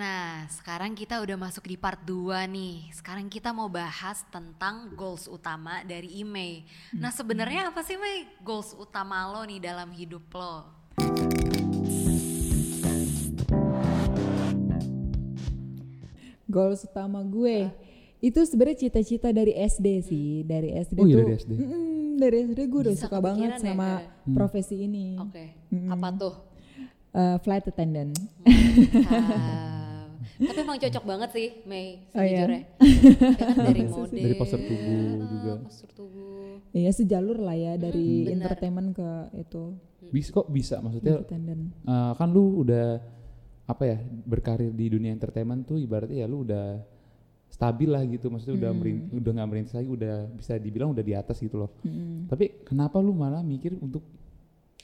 Nah, sekarang kita udah masuk di part 2 nih. Sekarang kita mau bahas tentang goals utama dari Imei. Nah, sebenarnya apa sih Mei goals utama lo nih dalam hidup lo? Goals utama gue itu sebenarnya cita-cita dari SD sih, dari SD Oh iya, tuh. dari SD. Mm-mm, dari SD gue udah Bisa suka banget ya, sama Kak? profesi ini. Oke, apa tuh? Eh, flight attendant. Tapi emang cocok banget sih Mei Oh, iya? sejujurnya. Ya kan dari model, Dari postur tubuh ah, juga. Postur tubuh. Iya sejalur lah ya dari benar. entertainment ke itu Bisa kok bisa maksudnya eh, kan lu udah apa ya berkarir di dunia entertainment tuh ibaratnya ya lu udah stabil lah gitu maksudnya udah merin- udah nggak merintis lagi udah bisa dibilang udah di atas gitu loh Mm-mm. tapi kenapa lu malah mikir untuk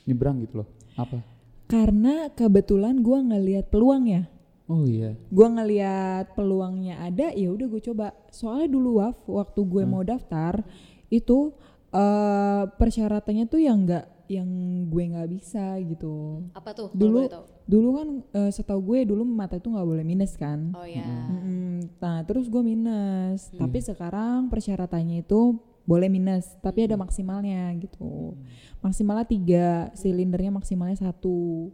nyebrang gitu loh apa Karena kebetulan gue ngelihat peluang ya. Oh iya Gue ngelihat peluangnya ada, ya udah gue coba. Soalnya dulu Waf, waktu gue mau daftar itu eh persyaratannya tuh yang enggak yang gue nggak bisa gitu. Apa tuh? Dulu dulu kan eh, setahu gue dulu mata itu nggak boleh minus kan. Oh ya. Mm-mm. Nah terus gue minus, tapi sekarang persyaratannya itu boleh minus, tapi ada maksimalnya gitu. Maksimalnya tiga, silindernya maksimalnya satu.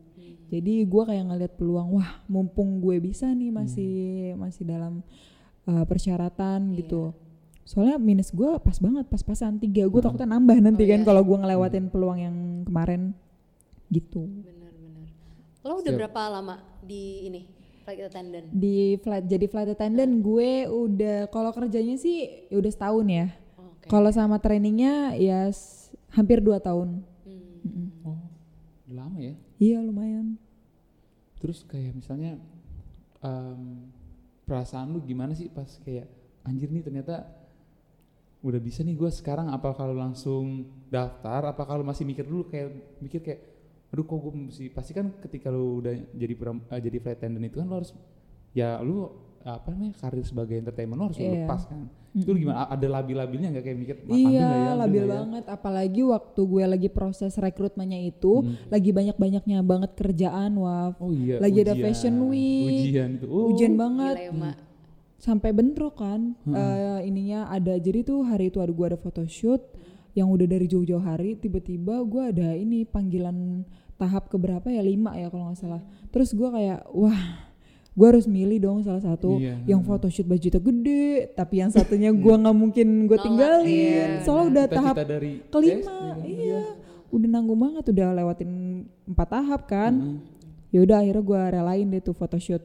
Jadi gue kayak ngeliat peluang, wah mumpung gue bisa nih masih masih dalam uh, persyaratan gitu. Soalnya minus gue pas banget, pas-pasan tiga. Gue takutnya nambah nanti Oh, kan iya. kalau gue ngelewatin peluang yang kemarin gitu. Bener-bener. Lo udah Siap. berapa lama di ini flight attendant? Di flight jadi flight attendant gue udah kalau kerjanya sih ya udah setahun ya. Oke. Kalau sama trainingnya ya hampir dua tahun. Hmm. oh udah lama ya Iya lumayan. Terus kayak misalnya em, perasaan lu gimana sih pas kayak anjir nih ternyata udah bisa nih gue sekarang apa kalau langsung daftar apa kalau masih mikir dulu? Kayak mikir kayak aduh kok gue mesti pasti kan ketika lu udah jadi eh, jadi flight attendant itu kan lu harus ya lu apa namanya karir sebagai entertainment lu harus Iya. lepas kan itu gimana ada labil-labilnya nggak kayak mikir "Ma, ambil Iya, ya, labil ya?" banget. Apalagi waktu gue lagi proses rekrutmennya itu, Hmm. lagi banyak-banyaknya banget kerjaan, waf. oh iya Lagi ada ujian. fashion week. ujian itu oh. Ujian banget. Gila ya. Sampai bentrok kan. eh, ininya ada jadi tuh hari itu ada gue ada photoshoot yang udah dari jauh-jauh hari. Tiba-tiba gue ada ini panggilan tahap keberapa ya lima ya kalau nggak salah. Terus gue kayak wah gue harus milih dong salah satu Iya. yang photoshoot budgetnya gede tapi yang satunya gue nggak mungkin gue tinggalin. iya. soalnya udah Cita-cita tahap dari kelima iya. udah nanggung banget udah lewatin empat tahap kan. Mm. ya udah akhirnya gue relain deh tuh photoshoot.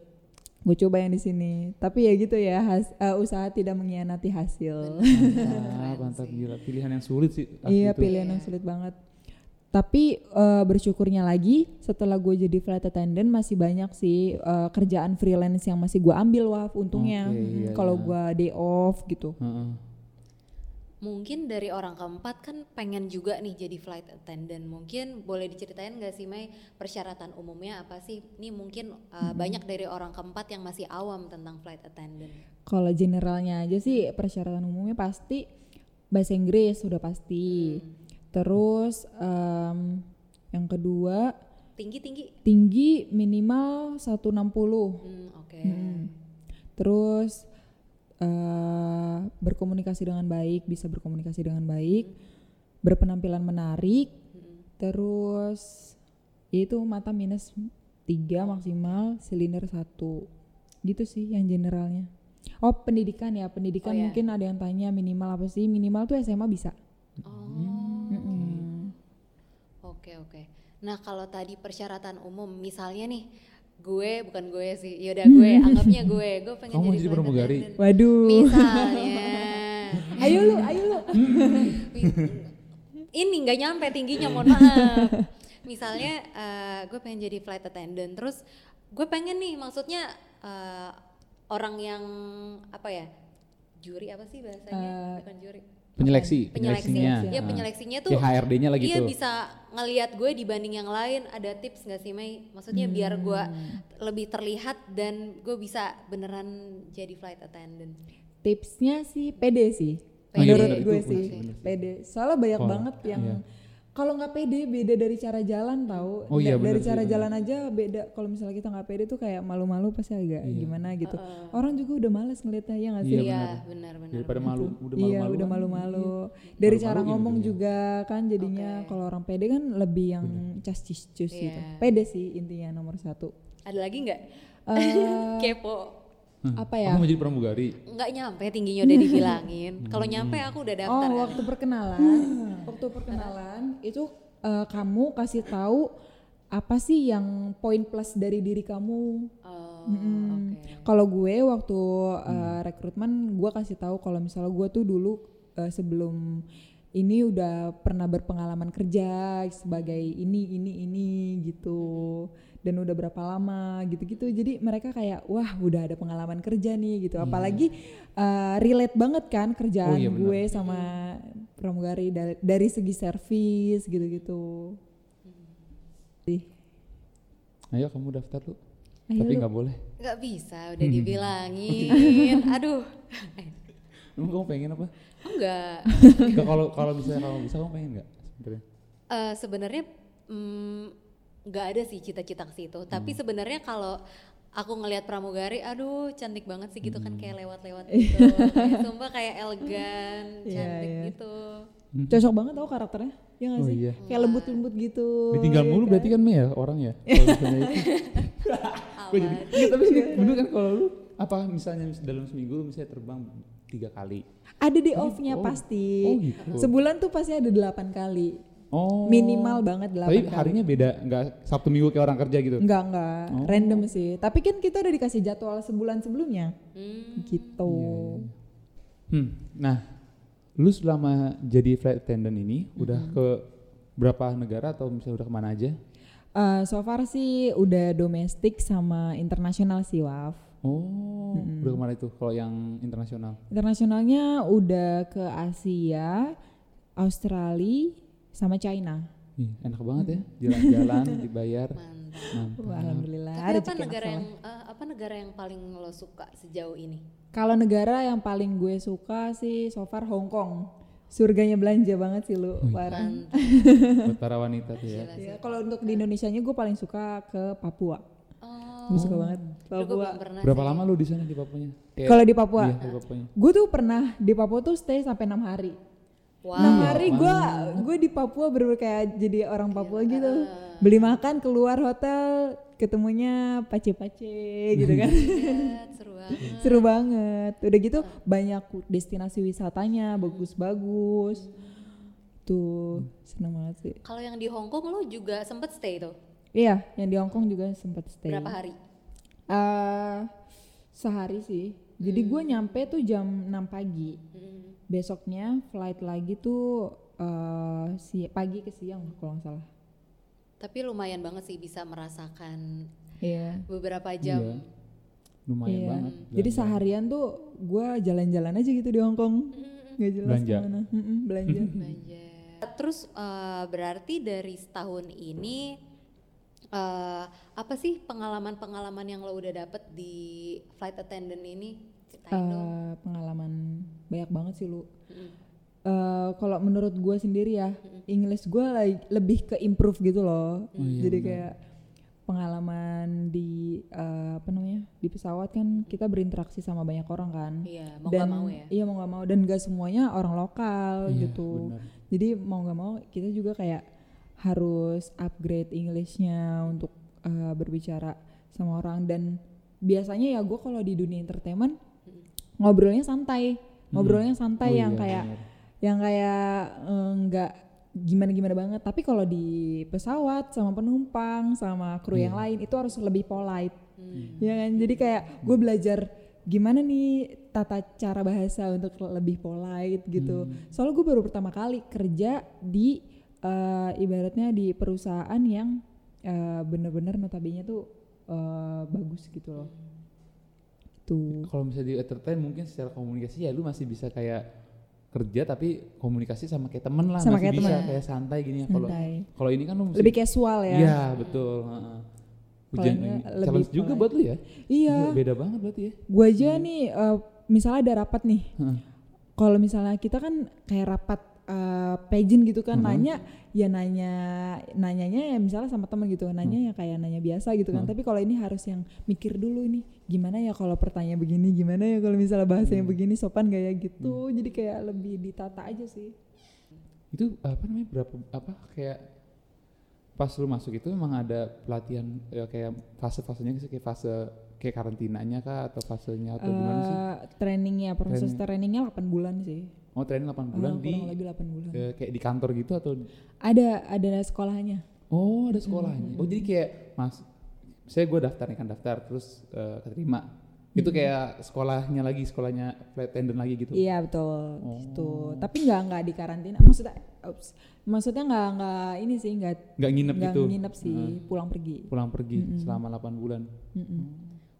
Gue coba yang di sini. Tapi ya gitu ya has- eh, usaha tidak mengkhianati hasil. Mantap mantap gila. Pilihan yang sulit sih iya itu. pilihan yang sulit banget tapi eh, bersyukurnya lagi setelah gue jadi flight attendant masih banyak sih eh, kerjaan freelance yang masih gue ambil waf untungnya Oke, iya, kalau iya. gue day off gitu Heeh. Mungkin dari orang keempat kan pengen juga nih jadi flight attendant. Mungkin boleh diceritain nggak sih Mei persyaratan umumnya apa sih? Ini mungkin uh, banyak dari orang keempat yang masih awam tentang flight attendant. Kalau generalnya aja sih persyaratan umumnya pasti bahasa Inggris sudah pasti. Terus em, yang kedua Tinggi tinggi. tinggi minimal 160. Hmm, Oke. Hmm. Terus eh, berkomunikasi dengan baik, bisa berkomunikasi dengan baik, berpenampilan menarik. Terus ya itu mata minus 3 maksimal, silinder satu. Gitu sih yang generalnya. Oh, pendidikan ya. Pendidikan Oh, ya. mungkin ada yang tanya minimal apa sih? Minimal tuh SMA bisa. Oh. Oke oke. Nah kalau tadi persyaratan umum, misalnya nih gue bukan gue sih, yaudah gue anggapnya gue, gue pengen Kamu jadi jadi pramugari? attendant. Waduh. Misalnya. ayo lu, ayo lu. ini nggak nyampe tingginya mohon maaf misalnya eh, gue pengen jadi flight attendant terus gue pengen nih maksudnya eh, orang yang apa ya juri apa sih bahasanya bukan juri penyeleksi penyeleksi penyeleksinya ya penyeleksinya tuh ya HRD-nya lagi Iya tuh bisa ngelihat gue dibanding yang lain ada tips nggak sih Mei? Maksudnya biar gue Hmm. lebih terlihat dan gue bisa beneran jadi flight attendant. Tipsnya sih pede sih. Oh iya, Menurut bener, gue itu sih. pede. Soalnya banyak Oh, banget yang iya. Kalau nggak pede beda dari cara jalan tahu Oh iya, Da- dari bener cara bener. jalan aja beda kalau misalnya kita nggak pede tuh kayak malu-malu pasti agak Iya. gimana gitu Heeh. orang juga udah males ngeliatnya ya nggak sih Iya, Iya, benar. benar-benar. daripada malu udah malu iya udah malu-malu dari cara Malu-malu ngomong juga kan jadinya Oke. kalau orang pede kan lebih yang cas cis cus gitu Iya. pede sih intinya nomor satu Ada lagi nggak? Eh, Kepo. apa ya aku mau jadi pramugari Nggak nyampe tingginya udah dibilangin. Kalau nyampe aku udah daftar. Oh, kan. waktu perkenalan, waktu perkenalan itu eh, kamu kasih tahu apa sih yang poin plus dari diri kamu. Oh, Mm-mm. oke. Kalau gue waktu eh, rekrutmen, gue kasih tahu kalau misalnya gue tuh dulu eh, sebelum ini udah pernah berpengalaman kerja sebagai ini ini ini gitu dan udah berapa lama gitu-gitu. Jadi mereka kayak wah udah ada pengalaman kerja nih gitu. Apalagi eh, relate banget kan kerjaan Oh iya, gue sama pramugari dari, dari segi servis gitu-gitu. Ayo kamu daftar lu. Ayo tapi nggak boleh. Nggak bisa, udah dibilangin. Aduh. emang kamu pengen apa? Enggak. Nggak, kalau kalau misalnya kamu bisa kamu pengen nggak sebenarnya? Eh, sebenarnya mm, nggak ada sih cita-cita ke situ. Tapi Hmm. sebenarnya kalau aku ngelihat pramugari, aduh cantik banget sih gitu kan Hmm. kayak lewat-lewat gitu. kayak, sumpah kayak elegan, Iya, cantik iya. gitu. cocok banget tau karakternya ya nggak Oh sih iya. kayak lembut-lembut gitu ditinggal ya mulu kan? berarti kan Mei ya orang ya kalau misalnya itu Gua jadi. Iya, tapi sih bener kan kalau lu apa misalnya mis- dalam seminggu lu misalnya terbang tiga kali ada di off-nya oh. pasti Oh, gitu. sebulan tuh pasti ada delapan kali oh. Minimal banget delapan tapi kali. harinya beda nggak sabtu minggu kayak orang kerja gitu? Enggak enggak Oh. random sih. Tapi kan kita udah dikasih jadwal sebulan sebelumnya. Hmm. gitu. Hmm nah lu selama jadi flight attendant ini udah ke berapa negara atau misalnya udah ke mana aja? Eh, so far sih udah domestik sama internasional sih Waf. Oh udah ke mana itu kalau yang internasional? Internasionalnya udah ke Asia Australia sama China Ih, enak banget ya jalan-jalan dibayar Mantap. mantap Wah, alhamdulillah Tapi apa negara yang eh, apa negara yang paling lo suka sejauh ini? Kalau negara yang paling gue suka sih so far Hong Kong. Surganya belanja banget sih lu. Mantap. buat para wanita tuh ya Ya, kalau untuk di Indonesia-nya gue paling suka ke Papua. Oh, Gue suka banget Papua. berapa sih. lama lu di sana di Papuanya Kayak- Kalau di Papua, iya di Papuanya gue tuh pernah di Papua tuh stay sampai enam hari. Wow. Enam hari gue gue di Papua bener kayak jadi orang Papua gitu. Beli makan keluar hotel ketemunya pace-pace gitu kan. Lihat, seru banget. Seru banget. Udah gitu banyak destinasi wisatanya bagus-bagus. Tuh seneng banget sih. Kalau yang di Hong Kong lo juga sempet stay tuh? Iya, yang di Hong Kong juga sempat stay. Berapa hari? Eh, sehari sih. Jadi gue nyampe tuh jam 6 pagi. Hmm. Besoknya flight lagi tuh eh si pagi ke siang kalau nggak salah. Tapi lumayan banget sih bisa merasakan Iya. beberapa jam. Iya. lumayan Iya. banget Jadi seharian tuh gue jalan-jalan aja gitu di Hong Kong. Gak jelas Belanja. ke mana. Belanja. Belanja. Terus eh, berarti dari setahun ini eh, apa sih pengalaman-pengalaman yang lo udah dapet di flight attendant ini? Ceritain dong. Eh, pengalaman banyak banget sih lu. Mm-mm. Eh, kalau menurut gue sendiri ya, English gue lebih ke improve gitu loh. Oh iya, Jadi kayak pengalaman di eh, apa namanya di pesawat kan kita berinteraksi sama banyak orang kan. Iya, mau dan gak mau ya. iya mau nggak mau dan gak semuanya orang lokal Iya, gitu. benar. Jadi mau nggak mau kita juga kayak harus upgrade Englishnya untuk eh, berbicara sama orang dan biasanya ya gue kalau di dunia entertainment ngobrolnya santai, ngobrolnya santai Oh yang iya, kayak benar. yang kayak eh, nggak gimana gimana banget. Tapi kalau di pesawat sama penumpang sama kru yang Iya. lain itu harus lebih polite, Hmm. ya kan? Jadi kayak gue belajar gimana nih tata cara bahasa untuk lebih polite gitu. Soalnya gue baru pertama kali kerja di eh, ibaratnya di perusahaan yang eh, bener-bener notabene tuh eh, bagus gitu loh. Tuh. kalau misalnya di entertain mungkin secara komunikasi ya lu masih bisa kayak kerja tapi komunikasi sama kayak temen lah Sama masih kayak bisa temen. kayak santai gini ya kalau kalau ini kan lu mesti Lebih casual ya. iya betul. Kalau Ujian ini lebih challenge juga buat lu ya Iya. beda banget berarti ya Gue aja nih eh, misalnya ada rapat nih. Heeh. Kalau misalnya kita kan kayak rapat uh, pageant gitu kan Mhm. nanya ya nanya nanyanya ya misalnya sama temen gitu nanya Hmm. ya kayak nanya biasa gitu kan Hmm. tapi kalau ini harus yang mikir dulu ini gimana ya kalau pertanyaan begini gimana ya kalau misalnya bahasanya Hmm. begini sopan gak ya gitu jadi kayak lebih ditata aja sih Itu apa namanya berapa apa kayak pas lu masuk itu memang ada pelatihan ya, kayak fase-fasenya sih kayak fase kayak karantinanya kah atau fasenya atau gimana sih? Eh, trainingnya proses Training. trainingnya 8 bulan sih Oh training 8 bulan Eh, di lebih 8 bulan eh, kayak di kantor gitu atau ada ada sekolahnya Oh ada sekolahnya. Hmm. Oh jadi kayak mas, saya gue daftar nih kan daftar terus eh, keterima. Itu Hmm. kayak sekolahnya lagi sekolahnya flight attendant lagi gitu. Iya betul Oh. gitu. Tapi nggak nggak di karantina. Maksudnya, ups, maksudnya nggak nggak ini sih nggak Nggak nginep nggak gitu. nginep sih, Heeh. pulang pergi. pulang pergi Mm-mm. selama 8 bulan. Mm-mm.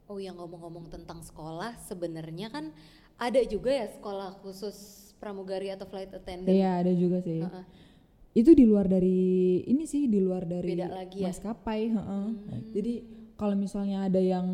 Oh yang ngomong-ngomong tentang sekolah sebenarnya kan ada juga ya sekolah khusus pramugari atau flight attendant. Iya ada juga sih. Heeh. Itu di luar dari ini sih di luar dari Beda lagi ya? maskapai. heeh. Hmm. Jadi kalau misalnya ada yang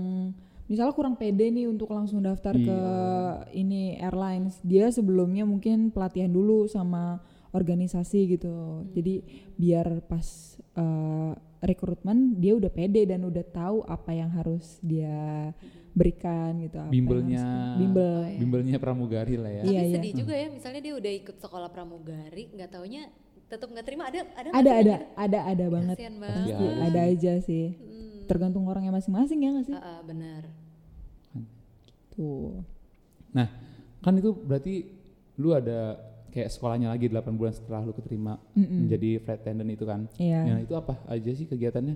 misalnya kurang pede nih untuk langsung daftar ke Iya. ini airlines, dia sebelumnya mungkin pelatihan dulu sama organisasi gitu. Jadi biar pas eh, rekrutmen dia udah pede dan udah tahu apa yang harus dia berikan gitu. apa Bimbelnya, bimbel. Oh, iya. bimbelnya pramugari lah ya. Tapi Iya, iya. sedih juga ya, misalnya dia udah ikut sekolah pramugari, nggak taunya tetap nggak terima. Ada ada Ada ada gitu? ada ada banget. Banget. ada ada aja sih. Hmm. Tergantung orangnya masing-masing ya nggak sih? Ah, ah, benar. Tuh. Kan itu berarti lu ada kayak sekolahnya lagi 8 bulan setelah lu keterima Mm-mm. menjadi flight attendant itu kan. Iya. Ya itu apa aja sih kegiatannya?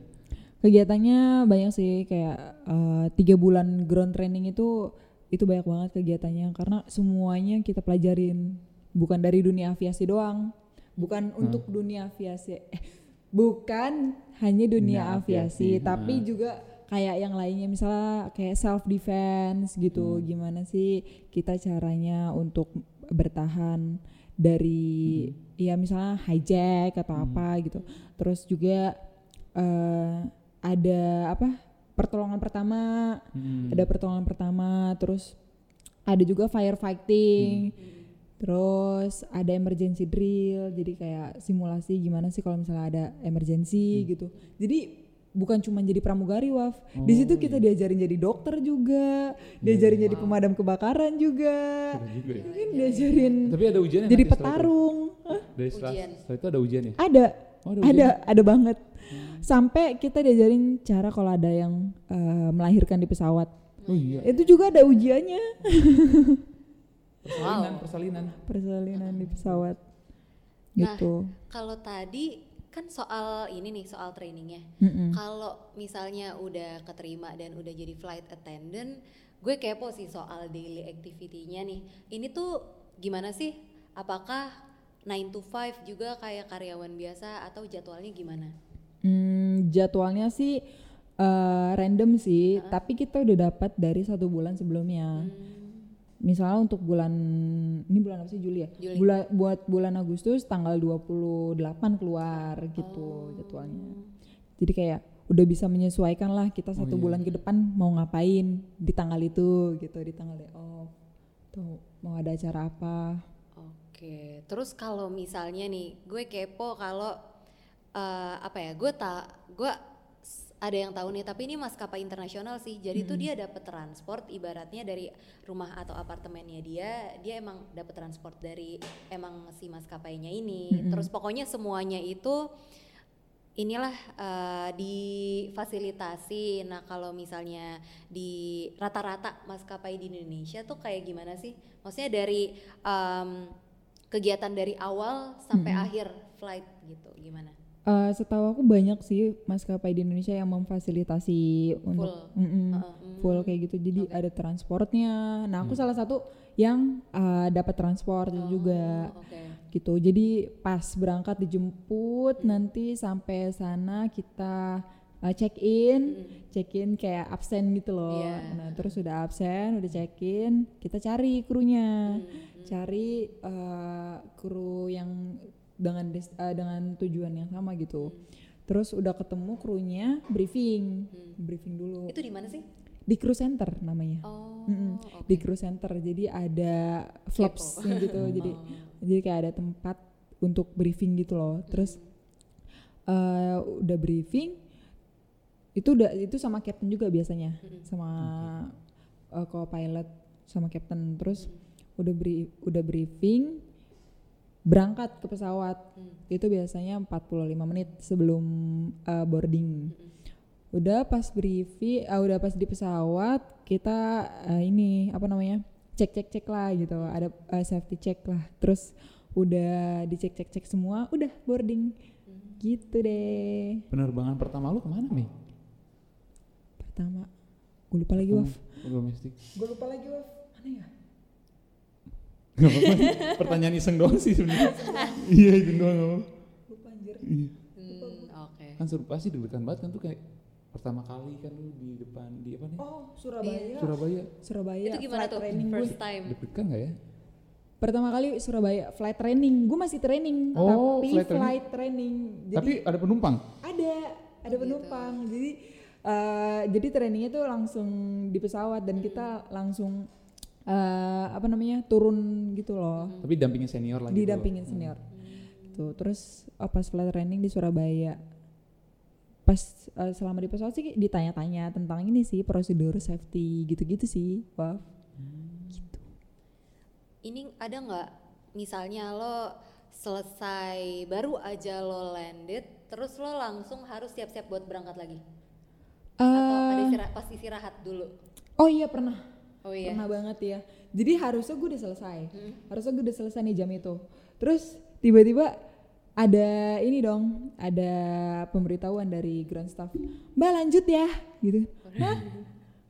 Kegiatannya banyak sih kayak eh, tiga bulan ground training itu itu banyak banget kegiatannya. Karena semuanya kita pelajarin bukan dari dunia aviasi doang, bukan untuk dunia aviasi, eh, bukan hanya dunia Dunia aviasi, aviasi, tapi ha. juga kayak yang lainnya misalnya kayak self defense gitu, gimana sih kita caranya untuk bertahan dari ya misalnya hijack atau apa gitu, terus juga eh, ada apa pertolongan pertama Hmm. ada pertolongan pertama terus ada juga firefighting terus ada emergency drill jadi kayak simulasi gimana sih kalau misalnya ada emergency gitu jadi bukan cuma jadi pramugari waf di situ Oh, kita iya. diajarin jadi dokter juga diajarin jadi pemadam kebakaran juga ya. mungkin diajarin Tapi ada ujiannya jadi nanti setelah itu? petarung Hah? Dari setelah, Ujian. setelah itu ada ujian ya? ada Oh, ada ada ada banget sampai kita diajarin cara kalau ada yang eh, melahirkan di pesawat Oh iya. itu juga ada ujiannya Persalinan, Wow. persalinan. persalinan di pesawat Nah, gitu Kalau tadi kan soal ini nih soal trainingnya. Mm-mm. Kalau misalnya udah keterima dan udah jadi flight attendant, gue kepo sih soal daily activity-nya nih. Ini tuh gimana sih? Apakah 9 to 5 juga kayak karyawan biasa atau jadwalnya gimana? Hmm, jadwalnya sih eh, random sih tapi kita udah dapat dari satu bulan sebelumnya. Hmm, misalnya untuk bulan ini bulan apa sih Juli ya? Juli. Bulan buat bulan Agustus tanggal 28 keluar gitu Oh. jadwalnya. Jadi kayak udah bisa menyesuaikan lah kita Oh, satu iya. bulan ke depan mau ngapain di tanggal itu gitu di tanggal day off. Tuh mau ada acara apa. Oke, terus kalau misalnya nih, gue kepo kalau eh, apa ya? Gue tak, gue ada yang tahu nih, tapi ini maskapai internasional sih. Jadi tuh dia dapat transport, ibaratnya dari rumah atau apartemennya dia, dia emang dapat transport dari emang si maskapainya ini. Terus pokoknya semuanya itu inilah eh, difasilitasi. Nah kalau misalnya di rata-rata maskapai di Indonesia tuh kayak gimana sih? Maksudnya dari em, kegiatan dari awal sampai akhir flight gitu, gimana? Eh, setahu aku banyak sih maskapai di Indonesia yang memfasilitasi untuk Full. Mm-mm, Heeh, mm. full kayak gitu. Jadi ada transportnya. Nah aku salah satu yang eh, dapat transport itu juga Oh, Oke. gitu. Jadi pas berangkat dijemput nanti sampai sana kita eh, check in, check in kayak absen gitu loh. Iya. Nah terus udah absen, udah check in, kita cari krunya, Hmm, cari eh, kru yang dengan des- eh, dengan tujuan yang sama gitu. Terus udah ketemu krunya, briefing, briefing dulu. Itu di mana sih? di crew center namanya. Oh, Mm-mm. oke. Di crew center, jadi ada flops gitu, jadi Oh. jadi kayak ada tempat untuk briefing gitu loh. Terus eh, udah briefing itu udah itu sama captain juga biasanya. Sama eh, co-pilot sama captain. Terus udah beri, udah briefing berangkat ke pesawat. Itu biasanya 45 menit sebelum eh, boarding. Udah pas briefing ah, udah pas di pesawat kita eh, ini apa namanya cek cek cek lah gitu. Ada eh, safety check lah. Terus udah dicek cek cek semua udah boarding. Gitu deh. Penerbangan pertama lu ke mana Mei? pertama. Gue lupa lagi waf. gue lupa lagi waf. Mana ya Gak apa-apa. Pertanyaan iseng doang sih sebenarnya. Iya itu doang. lupa anjir Iya. Hmm, oke. Kan seru pasti deg-degan banget kan tuh kayak pertama kali kan lu di depan di apa nih? oh Surabaya Surabaya. Surabaya Itu gimana flight tuh training gue first time? Deg-degan gak ya? pertama kali Surabaya flight training gue masih training Oh, tapi flight flight training. training, jadi Tapi ada penumpang. ada ada gitu. penumpang jadi eh, jadi trainingnya tuh langsung di pesawat dan kita langsung eh, apa namanya turun gitu loh. Tapi dampingin senior lagi. didampingin senior. Gitu. Terus oh, pas flight training di Surabaya pas eh, selama di pesawat sih ditanya-tanya tentang ini sih prosedur safety gitu-gitu sih wah Ini ada nggak? Misalnya lo selesai baru aja lo landed, terus lo langsung harus siap-siap buat berangkat lagi? Atau ada Eh, istirahat, pas istirahat dulu? oh iya pernah Oh iya. pernah banget ya. Jadi harusnya gue udah selesai. Hmm. harusnya gue udah selesai nih jam itu. Terus tiba-tiba ada ini dong ada pemberitahuan dari ground staff. Mbak lanjut ya gitu. Hah?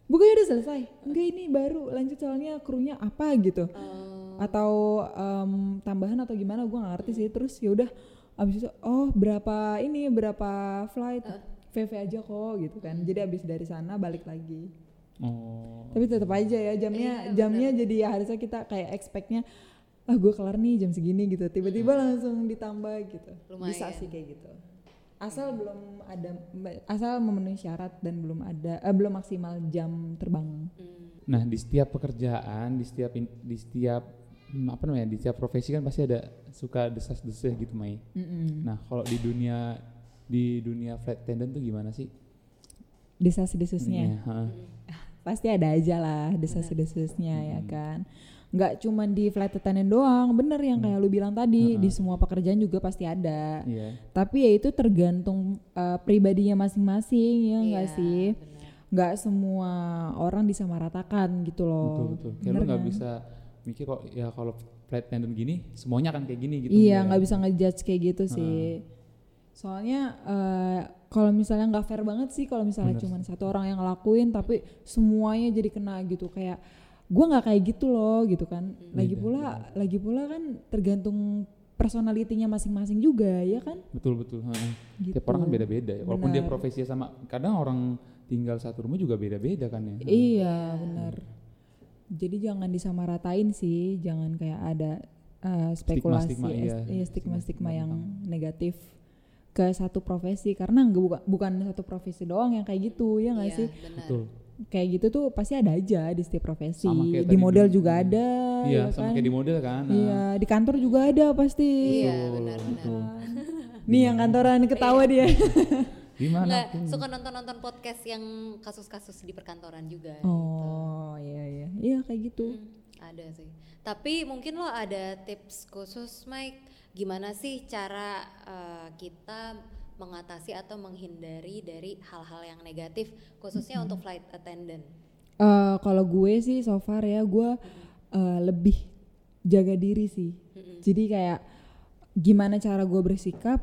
Bukannya udah selesai? Enggak ini baru. Lanjut soalnya krunya apa gitu. Oh, atau em, tambahan atau gimana gue nggak ngerti sih. Terus ya udah abis itu oh berapa ini berapa flight? VV aja kok gitu kan. Jadi abis dari sana balik lagi Oh. tapi tetap aja ya jamnya jamnya jadi ya harusnya kita kayak expectnya ah gue kelar nih jam segini gitu tiba-tiba langsung ditambah gitu bisa Lumayan. sih kayak gitu asal belum ada asal memenuhi syarat dan belum ada eh, belum maksimal jam terbang hmm. Nah di setiap pekerjaan, di setiap in- di setiap hmm, apa namanya, di setiap profesi kan pasti ada suka desas-desus gitu Mai. Mm-mm. Nah kalau di dunia di dunia flight attendant tuh gimana sih? desas-desusnya Ininya, ha. Pasti ada aja lah desas-desusnya ya Hmm. kan nggak cuman di flight attendant doang bener yang kayak lu bilang tadi di semua pekerjaan juga pasti ada Iya. tapi ya itu tergantung uh, pribadinya masing-masing ya enggak Iya, sih nggak semua orang disamaratakan gitu loh Betul betul. Kayak lu Bener nggak kan? bisa mikir kok ya kalau flight attendant gini semuanya akan kayak gini gitu. iya nggak bisa ngejudge kayak gitu sih soalnya uh, kalau misalnya nggak fair banget sih kalau misalnya cuma satu orang yang ngelakuin tapi semuanya jadi kena gitu kayak gua nggak kayak gitu loh gitu kan lagi Beda, pula lagi pula kan tergantung personalitinya masing-masing juga ya kan Betul betul. ha. gitu Tiap orang kan beda-beda ya. Walaupun dia Benar. profesinya sama, kadang orang tinggal satu rumah juga beda-beda kan ya. Iya benar. Jadi jangan disamaratain sih, jangan kayak ada uh, spekulasi, iya. iya, stigma-stigma Stigma-stigma yang tentang- negatif ke satu profesi karena nggak bukan bukan satu profesi doang yang kayak gitu ya nggak Iya, sih? Betul. Kayak gitu tuh pasti ada aja di setiap profesi. Sama kayak Di model di- juga ada. Iya, ya sama kan? kayak di model kan. nah. Iya, di kantor juga ada pasti. Iya, Betul, benar benar. betul. Nih yang kantoran ketawa Iya. dia. Gimana? Nggak, suka nonton-nonton podcast yang kasus-kasus di perkantoran juga. oh iya iya, iya kayak gitu. Hmm, ada sih. Tapi mungkin lo ada tips khusus Mike, gimana sih cara eh, kita mengatasi atau menghindari dari hal-hal yang negatif khususnya untuk flight attendant. Eh, kalau gue sih so far ya gue eh, lebih jaga diri sih. Jadi kayak gimana cara gue bersikap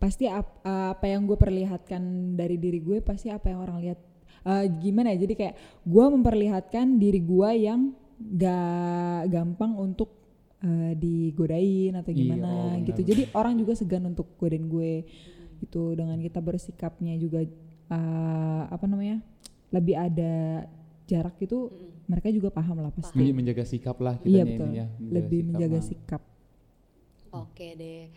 pasti ap- apa yang gue perlihatkan dari diri gue pasti apa yang orang lihat. Eh, gimana ya? Jadi kayak gue memperlihatkan diri gue yang gak gampang untuk eh, digodain atau Iya, gimana oh, benar, gitu. Jadi orang juga segan untuk godain gue gitu dengan kita bersikapnya juga eh, apa namanya lebih ada jarak gitu mereka juga paham lah pasti Jadi menjaga sikap lah kita iya betul ini ya. lebih menjaga mah. sikap Oke deh.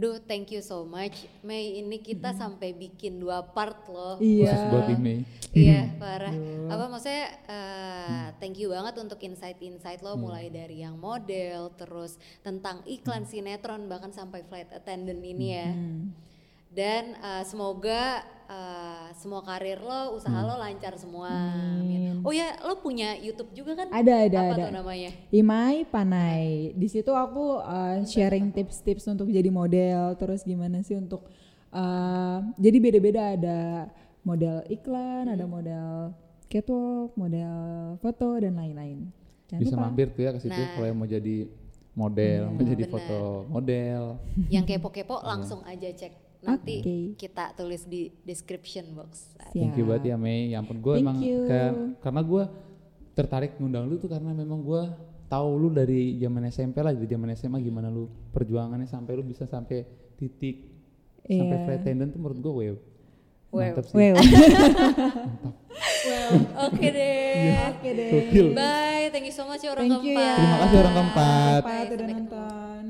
Aduh, thank you so much, Mei. Ini kita sampai bikin dua part loh. Iya. Khusus buat Ime. Iya, parah. Apa maksudnya uh, thank you banget untuk insight-insight lo mulai dari yang model terus tentang iklan sinetron bahkan sampai flight attendant ini ya. Dan uh, semoga uh, semua karir lo, usaha lo lancar semua. Amin. Oh ya, lo punya YouTube juga kan? Ada ada Apa ada. tuh namanya? Imai Panai. Di situ aku uh, sharing tips-tips untuk jadi model, terus gimana sih untuk uh, jadi beda-beda ada model iklan, ada Hmm. model catwalk, model foto dan lain-lain. Jangan Bisa lupa. mampir tuh ya ke situ Nah. kalau yang mau jadi model, mau jadi Benar. foto model. Yang kepo-kepo langsung aja cek. Nanti Oke. kita tulis di description box. Thank you Siap. banget ya Mei. Ya ampun gue emang kayak karena gue tertarik ngundang lu tuh karena memang gue tahu lu dari zaman SMP lah, dari zaman SMA gimana lu perjuangannya sampai lu bisa sampai titik sampai Iya. flight attendant tuh menurut gue wow. Wow. Mantap sih. Well, Oke deh. oke deh. Bye, thank you so much ya orang Thank you keempat. ya. Terima kasih orang keempat. Bye, udah nonton.